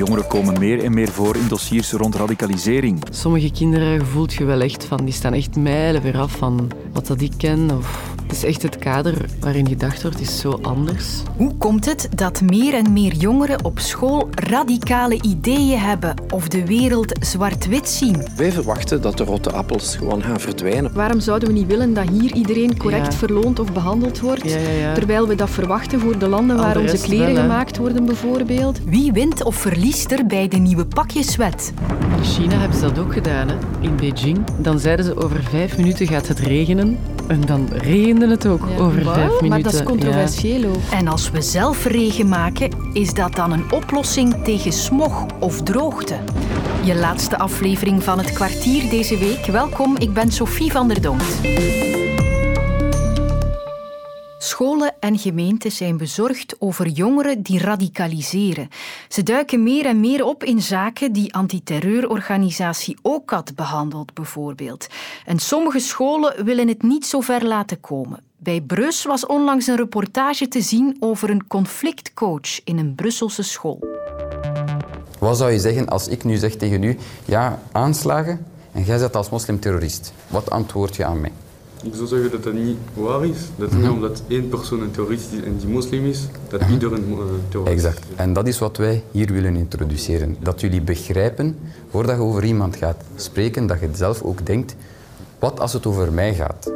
Jongeren komen meer en meer voor in dossiers rond radicalisering. Sommige kinderen voelt je wel echt van, die staan echt mijlen weer af van wat dat ik ken. Of het is echt het kader waarin gedacht wordt, is zo anders. Hoe komt het dat meer en meer jongeren op school radicale ideeën hebben of de wereld zwart-wit zien? Wij verwachten dat de rotte appels gewoon gaan verdwijnen. Waarom zouden we niet willen dat hier iedereen correct Ja. verloond of behandeld wordt? Ja, ja, ja. Terwijl we dat verwachten voor de landen waar onze kleren wel, gemaakt worden, bijvoorbeeld. Wie wint of verliest er bij de nieuwe pakjeswet? In China hebben ze dat ook gedaan, hè? in Beijing. Dan zeiden ze over vijf minuten gaat het regenen. En dan regende het ook Ja. over vijf minuten. Maar dat is controversieel ook. En als we zelf regen maken, is dat dan een oplossing tegen smog of droogte? Je laatste aflevering van het kwartier deze week. Welkom, ik ben Sophie van der Donk. Scholen en gemeenten zijn bezorgd over jongeren die radicaliseren. Ze duiken meer en meer op in zaken die antiterreurorganisatie OCAT behandelt, bijvoorbeeld. En sommige scholen willen het niet zo ver laten komen. Bij Brus was onlangs een reportage te zien over een conflictcoach in een Brusselse school. Wat zou je zeggen als ik nu zeg tegen u, ja, aanslagen en jij zit als moslimterrorist? Wat antwoord je aan mij? Ik zou zeggen dat dat niet waar is. Dat niet omdat één persoon een terrorist is en die moslim is, dat iedereen uh, terrorist Exact. is. En dat is wat wij hier willen introduceren. Dat jullie begrijpen, voordat je over iemand gaat spreken, dat je zelf ook denkt, wat als het over mij gaat?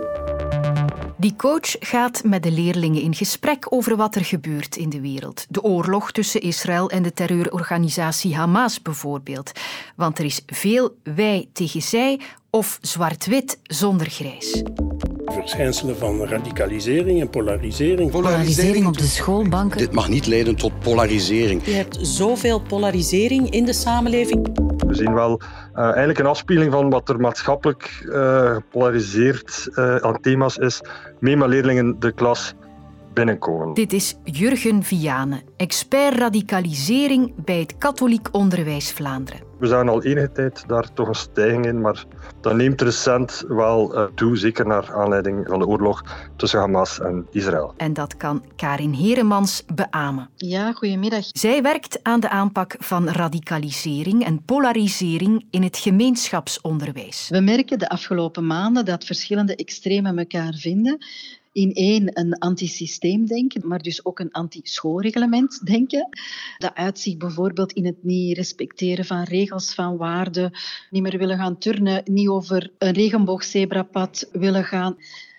Die coach gaat met de leerlingen in gesprek over wat er gebeurt in de wereld. De oorlog tussen Israël en de terreurorganisatie Hamas bijvoorbeeld. Want er is veel wij tegen zij of zwart-wit zonder grijs. verschijnselen van radicalisering en polarisering. Polarisering op de schoolbanken. Dit mag niet leiden tot polarisering. Je hebt zoveel polarisering in de samenleving. We zien wel uh, eigenlijk een afspiegeling van wat er maatschappelijk uh, gepolariseerd uh, aan thema's is, mee met leerlingen de klas binnenkomen. Dit is Jurgen Vianen, expert radicalisering bij het Katholiek Onderwijs Vlaanderen. We zagen al enige tijd daar toch een stijging in, maar dat neemt recent wel uh, toe, zeker naar aanleiding van de oorlog tussen Hamas en Israël. En dat kan Karin Heremans beamen. Ja, goedemiddag. Zij werkt aan de aanpak van radicalisering en polarisering in het gemeenschapsonderwijs. We merken de afgelopen maanden dat verschillende extremen elkaar vinden in één een antisysteemdenken, maar dus ook een anti-schoolreglement denken. Dat uitzicht bijvoorbeeld in het niet respecteren van regels, van waarden, niet meer willen gaan turnen, niet over een regenboogzebrapad willen gaan.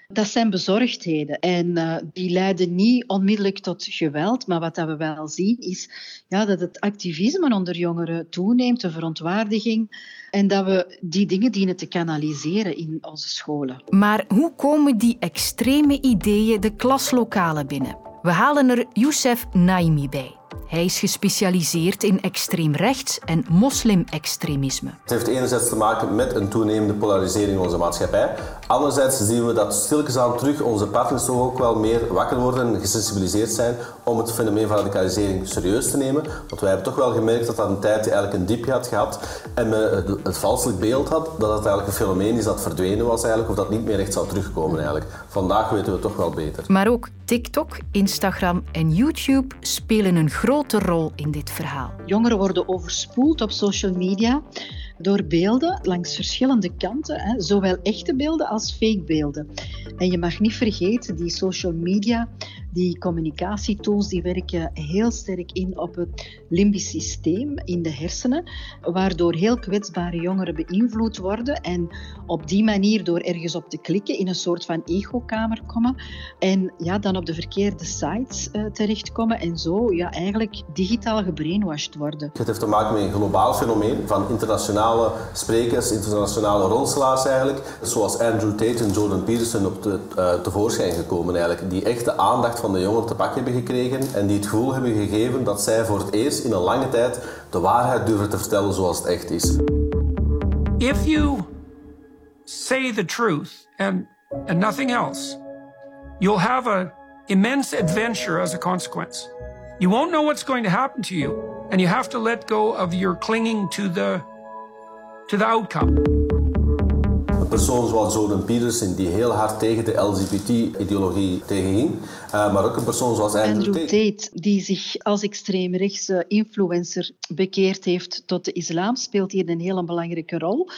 Dat zijn bezorgdheden en uh, die leiden niet onmiddellijk tot geweld, maar wat dat we wel zien is ja, dat het activisme onder jongeren toeneemt, de verontwaardiging, en dat we die dingen dienen te kanaliseren in onze scholen. Maar hoe komen die extreme ideeën de klaslokalen binnen? We halen er Youssef Naimi bij. Hij is gespecialiseerd in extreem rechts en moslim-extremisme. Het heeft enerzijds te maken met een toenemende polarisering in onze maatschappij. Anderzijds zien we dat aan terug onze partners toch ook wel meer wakker worden en gesensibiliseerd zijn om het fenomeen van radicalisering serieus te nemen. Want wij hebben toch wel gemerkt dat dat een tijd eigenlijk een diepje had gehad en men het, het valselijk beeld had dat het eigenlijk een fenomeen is dat verdwenen was eigenlijk, of dat niet meer echt zou terugkomen eigenlijk. Vandaag weten we toch wel beter. Maar ook TikTok, Instagram en YouTube spelen een grote rol in dit verhaal. Jongeren worden overspoeld op social media door beelden langs verschillende kanten, hè, zowel echte beelden als fake beelden. En je mag niet vergeten, die social media, die communicatietools, die werken heel sterk in op het limbisch systeem in de hersenen, waardoor heel kwetsbare jongeren beïnvloed worden en op die manier door ergens op te klikken in een soort van echokamer komen en ja, dan op de verkeerde sites uh, terechtkomen en zo ja, eigenlijk digitaal gebrainwashed worden. Het heeft te maken met een globaal fenomeen van internationale sprekers, internationale rolslaars eigenlijk, zoals Andrew Tate en Jordan Peterson op te, uh, tevoorschijn gekomen eigenlijk, die echt de aandacht van de jongeren te pak hebben gekregen en die het gevoel hebben gegeven dat zij voor het eerst in een lange tijd de waarheid durven te vertellen zoals het echt is. If you say the truth and, and nothing else, you'll have an immense adventure as a consequence. You won't know what's going to happen to you, and you have to let go of your clinging to the, to the outcome. Een persoon zoals Jordan Peterson, die heel hard tegen de LGBT-ideologie tegenging. Uh, maar ook een persoon zoals Andrew, Andrew Tate. die zich als extreemrechtse influencer bekeerd heeft tot de islam, speelt hier een hele belangrijke rol.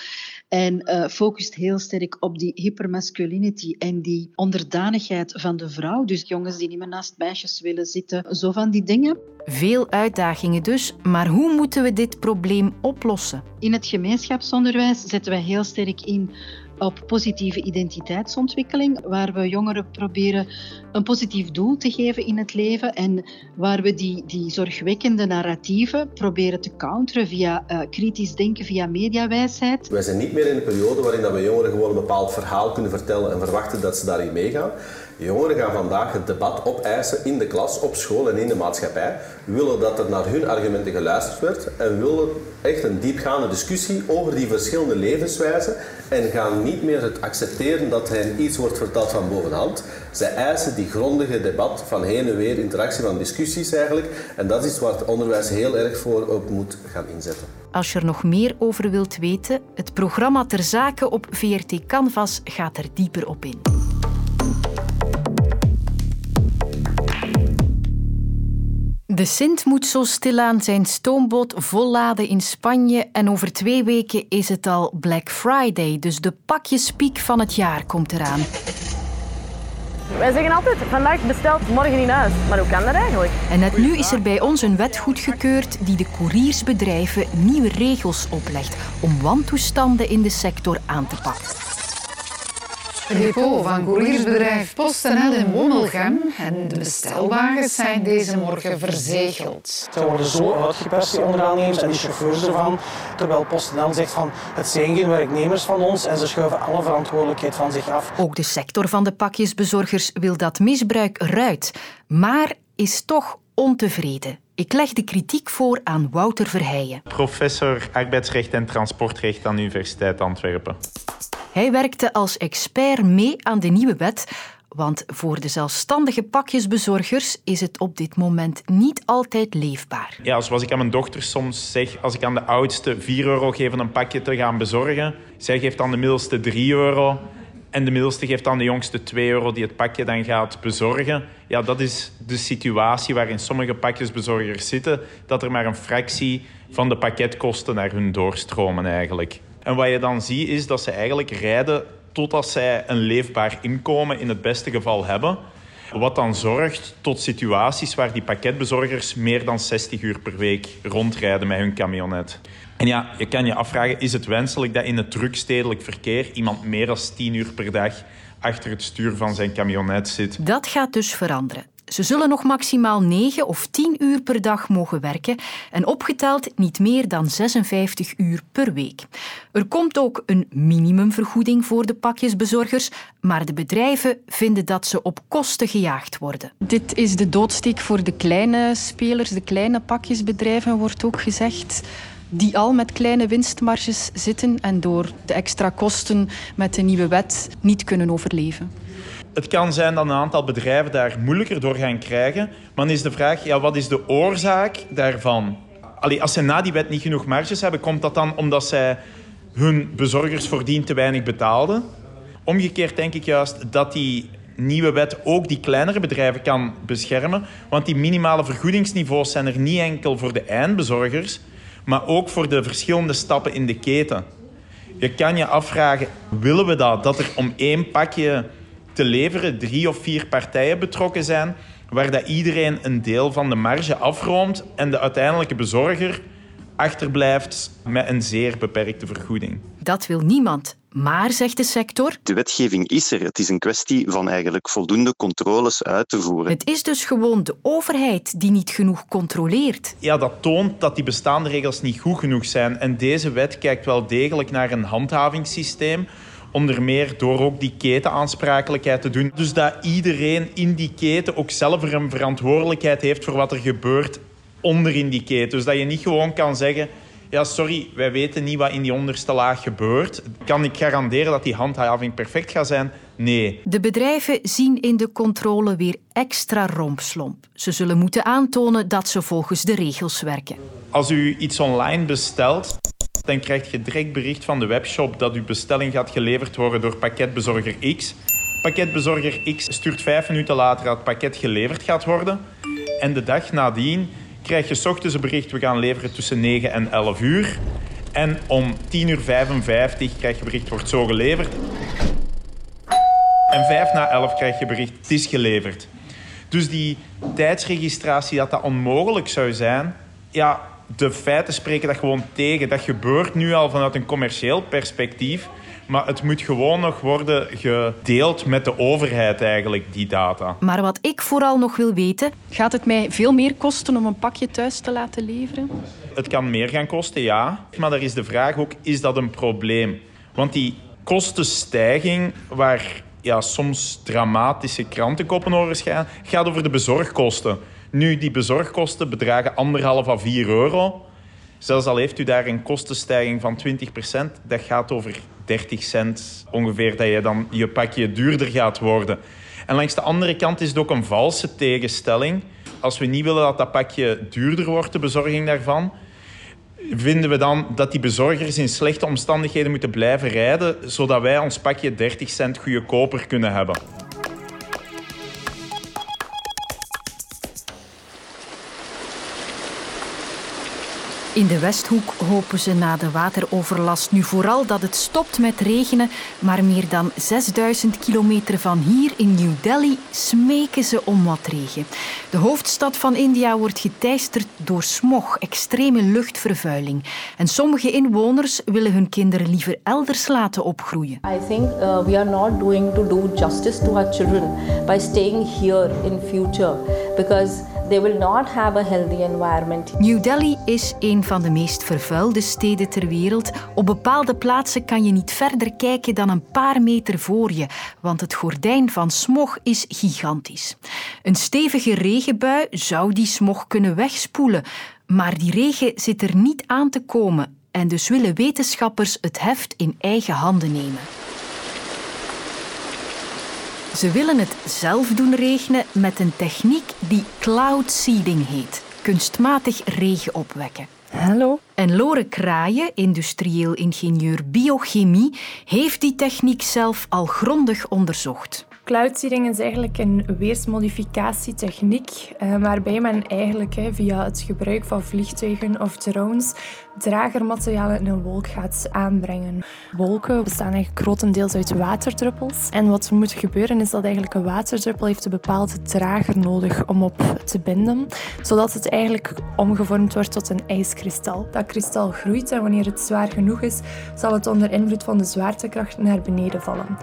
En uh, focust heel sterk op die hypermasculinity en die onderdanigheid van de vrouw. Dus jongens die niet meer naast meisjes willen zitten, zo van die dingen. Veel uitdagingen dus, maar hoe moeten we dit probleem oplossen? In het gemeenschapsonderwijs zetten wij heel sterk in op positieve identiteitsontwikkeling, waar we jongeren proberen een positief doel te geven in het leven en waar we die, die zorgwekkende narratieven proberen te counteren via uh, kritisch denken, via mediawijsheid. Wij zijn niet meer in een periode waarin dat we jongeren gewoon een bepaald verhaal kunnen vertellen en verwachten dat ze daarin meegaan. Jongeren gaan vandaag het debat opeisen in de klas, op school en in de maatschappij. Willen dat er naar hun argumenten geluisterd wordt en willen echt een diepgaande discussie over die verschillende levenswijzen en gaan niet meer het accepteren dat hen iets wordt verteld van bovenhand. Zij eisen die grondige debat van heen en weer, interactie van discussies eigenlijk. En dat is waar het onderwijs heel erg voor op moet gaan inzetten. Als je er nog meer over wilt weten, het programma Ter Zake op VRT Canvas gaat er dieper op in. De Sint moet zo stilaan zijn stoomboot volladen in Spanje en over twee weken is het al Black Friday, dus de pakjespiek van het jaar komt eraan. Wij zeggen altijd, vandaag besteld, morgen in huis. Maar hoe kan dat eigenlijk? En net nu is er bij ons een wet goedgekeurd die de couriersbedrijven nieuwe regels oplegt om wantoestanden in de sector aan te pakken. Het depot van couriersbedrijf PostNL in Wommelgem en de bestelwagens zijn deze morgen verzegeld. Ze worden zo uitgeperst, die onderaannemers en die chauffeurs ervan, terwijl PostNL zegt van het zijn geen werknemers van ons en ze schuiven alle verantwoordelijkheid van zich af. Ook de sector van de pakjesbezorgers wil dat misbruik eruit, maar is toch ontevreden. Ik leg de kritiek voor aan Wouter Verheijen. Professor arbeidsrecht en transportrecht aan de Universiteit Antwerpen. Hij werkte als expert mee aan de nieuwe wet, want voor de zelfstandige pakjesbezorgers is het op dit moment niet altijd leefbaar. Ja, zoals ik aan mijn dochter soms zeg, als ik aan de oudste 4 euro geef om een pakje te gaan bezorgen, zij geeft aan de middelste 3 euro en de middelste geeft aan de jongste 2 euro die het pakje dan gaat bezorgen. Ja, dat is de situatie waarin sommige pakjesbezorgers zitten, dat er maar een fractie van de pakketkosten naar hun doorstromen eigenlijk. En wat je dan ziet is dat ze eigenlijk rijden totdat zij een leefbaar inkomen in het beste geval hebben. Wat dan zorgt tot situaties waar die pakketbezorgers meer dan 60 uur per week rondrijden met hun camionet. En ja, je kan je afvragen, is het wenselijk dat in het drukstedelijk verkeer iemand meer dan 10 uur per dag achter het stuur van zijn camionet zit? Dat gaat dus veranderen. Ze zullen nog maximaal 9 of 10 uur per dag mogen werken en opgeteld niet meer dan 56 uur per week. Er komt ook een minimumvergoeding voor de pakjesbezorgers, maar de bedrijven vinden dat ze op kosten gejaagd worden. Dit is de doodsteek voor de kleine spelers, de kleine pakjesbedrijven, wordt ook gezegd die al met kleine winstmarges zitten en door de extra kosten met de nieuwe wet niet kunnen overleven. Het kan zijn dat een aantal bedrijven daar moeilijker door gaan krijgen. Maar dan is de vraag, ja, wat is de oorzaak daarvan? Allee, als ze na die wet niet genoeg marges hebben, komt dat dan omdat zij hun bezorgers voordien te weinig betaalden? Omgekeerd denk ik juist dat die nieuwe wet ook die kleinere bedrijven kan beschermen. Want die minimale vergoedingsniveaus zijn er niet enkel voor de eindbezorgers, maar ook voor de verschillende stappen in de keten. Je kan je afvragen, willen we dat? Dat er om één pakje te leveren drie of vier partijen betrokken zijn, waar dat iedereen een deel van de marge afroomt en de uiteindelijke bezorger achterblijft met een zeer beperkte vergoeding. Dat wil niemand. Maar, zegt de sector... De wetgeving is er. Het is een kwestie van eigenlijk voldoende controles uit te voeren. Het is dus gewoon de overheid die niet genoeg controleert. Ja, dat toont dat die bestaande regels niet goed genoeg zijn. En deze wet kijkt wel degelijk naar een handhavingssysteem Onder meer door ook die ketenaansprakelijkheid te doen. Dus dat iedereen in die keten ook zelf een verantwoordelijkheid heeft voor wat er gebeurt onder in die keten. Dus dat je niet gewoon kan zeggen... Ja, sorry, wij weten niet wat in die onderste laag gebeurt. Kan ik garanderen dat die handhaving perfect gaat zijn? Nee. De bedrijven zien in de controle weer extra rompslomp. Ze zullen moeten aantonen dat ze volgens de regels werken. Als u iets online bestelt dan krijg je direct bericht van de webshop dat uw bestelling gaat geleverd worden door pakketbezorger X. Pakketbezorger X stuurt vijf minuten later dat het pakket geleverd gaat worden. En de dag nadien krijg je ochtends een bericht, we gaan leveren tussen 9 en 11 uur. En om 10 uur 55 krijg je bericht, wordt zo geleverd. En 5 na 11 krijg je bericht, het is geleverd. Dus die tijdsregistratie, dat dat onmogelijk zou zijn... Ja, de feiten spreken dat gewoon tegen. Dat gebeurt nu al vanuit een commercieel perspectief. Maar het moet gewoon nog worden gedeeld met de overheid eigenlijk, die data. Maar wat ik vooral nog wil weten... Gaat het mij veel meer kosten om een pakje thuis te laten leveren? Het kan meer gaan kosten, ja. Maar daar is de vraag ook, is dat een probleem? Want die kostenstijging, waar ja, soms dramatische krantenkoppen over gaan, gaat over de bezorgkosten. Nu, die bezorgkosten bedragen anderhalf à 4 euro. Zelfs al heeft u daar een kostenstijging van 20% dat gaat over 30 cent ongeveer dat je dan je pakje duurder gaat worden. En langs de andere kant is het ook een valse tegenstelling. Als we niet willen dat dat pakje duurder wordt, de bezorging daarvan, vinden we dan dat die bezorgers in slechte omstandigheden moeten blijven rijden, zodat wij ons pakje 30 cent goedkoper kunnen hebben. In de Westhoek hopen ze na de wateroverlast nu vooral dat het stopt met regenen, maar meer dan 6000 kilometer van hier in New Delhi smeken ze om wat regen. De hoofdstad van India wordt geteisterd door smog, extreme luchtvervuiling. En sommige inwoners willen hun kinderen liever elders laten opgroeien. I think uh, we are not doing to do justice to our children by staying here in future because they will not have a healthy environment. New Delhi is een van de meest vervuilde steden ter wereld. Op bepaalde plaatsen kan je niet verder kijken dan een paar meter voor je, want het gordijn van smog is gigantisch. Een stevige regenbui zou die smog kunnen wegspoelen, maar die regen zit er niet aan te komen en dus willen wetenschappers het heft in eigen handen nemen. Ze willen het zelf doen regenen met een techniek die cloud seeding heet. Kunstmatig regen opwekken. Hallo. En Lore Kraaien, industrieel ingenieur biochemie, heeft die techniek zelf al grondig onderzocht. Cloud seeding is eigenlijk een weersmodificatietechniek uh, waarbij men eigenlijk via het gebruik van vliegtuigen of drones dragermaterialen in een wolk gaat aanbrengen. Wolken bestaan eigenlijk grotendeels uit waterdruppels. En wat moet gebeuren is dat eigenlijk een waterdruppel heeft een bepaalde drager nodig om op te binden, zodat het eigenlijk omgevormd wordt tot een ijskristal. Dat kristal groeit en wanneer het zwaar genoeg is, zal het onder invloed van de zwaartekracht naar beneden vallen.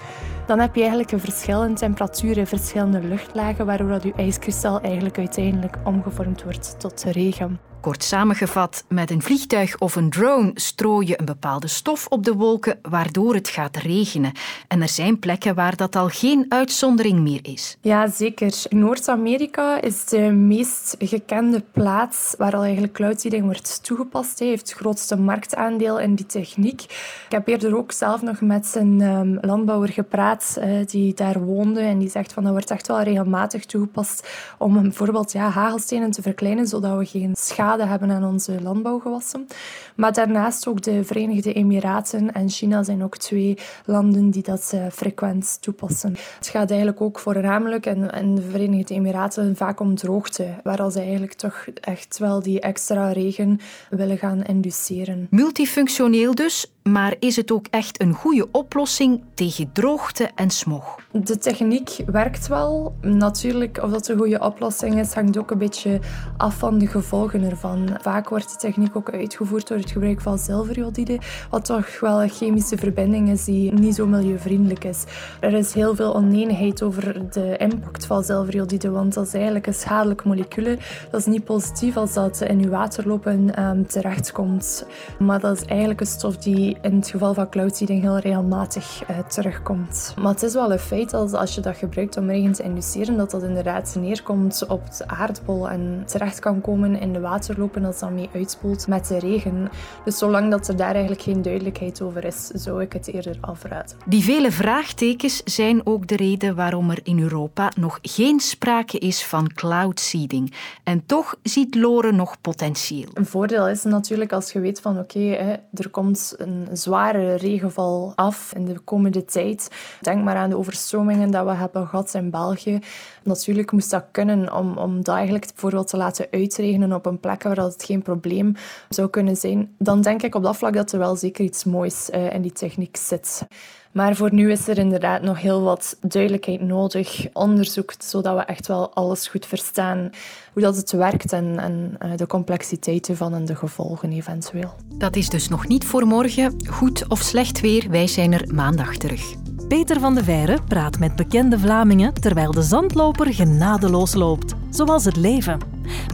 Dan heb je eigenlijk een verschil in temperatuur en verschillende luchtlagen, waardoor dat je ijskristal eigenlijk uiteindelijk omgevormd wordt tot regen. Kort samengevat, met een vliegtuig of een drone strooi je een bepaalde stof op de wolken, waardoor het gaat regenen. En er zijn plekken waar dat al geen uitzondering meer is. Ja, zeker. Noord-Amerika is de meest gekende plaats waar al eigenlijk cloud wordt toegepast. Hij heeft het grootste marktaandeel in die techniek. Ik heb eerder ook zelf nog met een um, landbouwer gepraat uh, die daar woonde en die zegt van dat wordt echt wel regelmatig toegepast om bijvoorbeeld ja, hagelstenen te verkleinen, zodat we geen schade hebben aan onze landbouwgewassen. Maar daarnaast ook de Verenigde Emiraten en China zijn ook twee landen die dat uh, frequent toepassen. Het gaat eigenlijk ook voornamelijk in, in de Verenigde Emiraten vaak om droogte, waar ze eigenlijk toch echt wel die extra regen willen gaan induceren. Multifunctioneel dus, maar is het ook echt een goede oplossing tegen droogte en smog? De techniek werkt wel. Natuurlijk, of dat een goede oplossing is, hangt ook een beetje af van de gevolgen ervan. Vaak wordt die techniek ook uitgevoerd door het gebruik van zilverjodide, wat toch wel een chemische verbinding is die niet zo milieuvriendelijk is. Er is heel veel oneenigheid over de impact van zilverjodide, want dat is eigenlijk een schadelijk molecuul. Dat is niet positief als dat in uw waterlopen um, terechtkomt. Maar dat is eigenlijk een stof die die in het geval van cloud seeding heel regelmatig uh, terugkomt. Maar het is wel een feit dat als je dat gebruikt om regen te induceren, dat dat inderdaad neerkomt op de aardbol en terecht kan komen in de waterlopen dat dan mee uitspoelt met de regen. Dus zolang dat er daar eigenlijk geen duidelijkheid over is, zou ik het eerder afraden. Die vele vraagtekens zijn ook de reden waarom er in Europa nog geen sprake is van cloud seeding. En toch ziet Loren nog potentieel. Een voordeel is natuurlijk als je weet van oké, er komt een zware regenval af in de komende tijd. Denk maar aan de overstromingen dat we hebben gehad in België. Natuurlijk moest dat kunnen om, om dat eigenlijk bijvoorbeeld te laten uitregenen op een plek waar dat het geen probleem zou kunnen zijn. Dan denk ik op dat vlak dat er wel zeker iets moois uh, in die techniek zit. Maar voor nu is er inderdaad nog heel wat duidelijkheid nodig, onderzoek, zodat we echt wel alles goed verstaan. Hoe dat het werkt en, en uh, de complexiteiten van en de gevolgen eventueel. Dat is dus nog niet voor morgen. Goed of slecht weer, wij zijn er maandag terug. Peter van de Veire praat met bekende Vlamingen terwijl de zandloper genadeloos loopt, zoals het leven.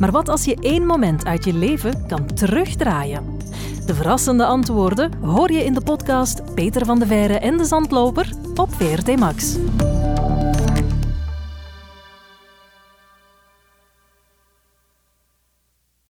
Maar wat als je één moment uit je leven kan terugdraaien? De verrassende antwoorden hoor je in de podcast Peter van de Veire en de Zandloper op VRT Max.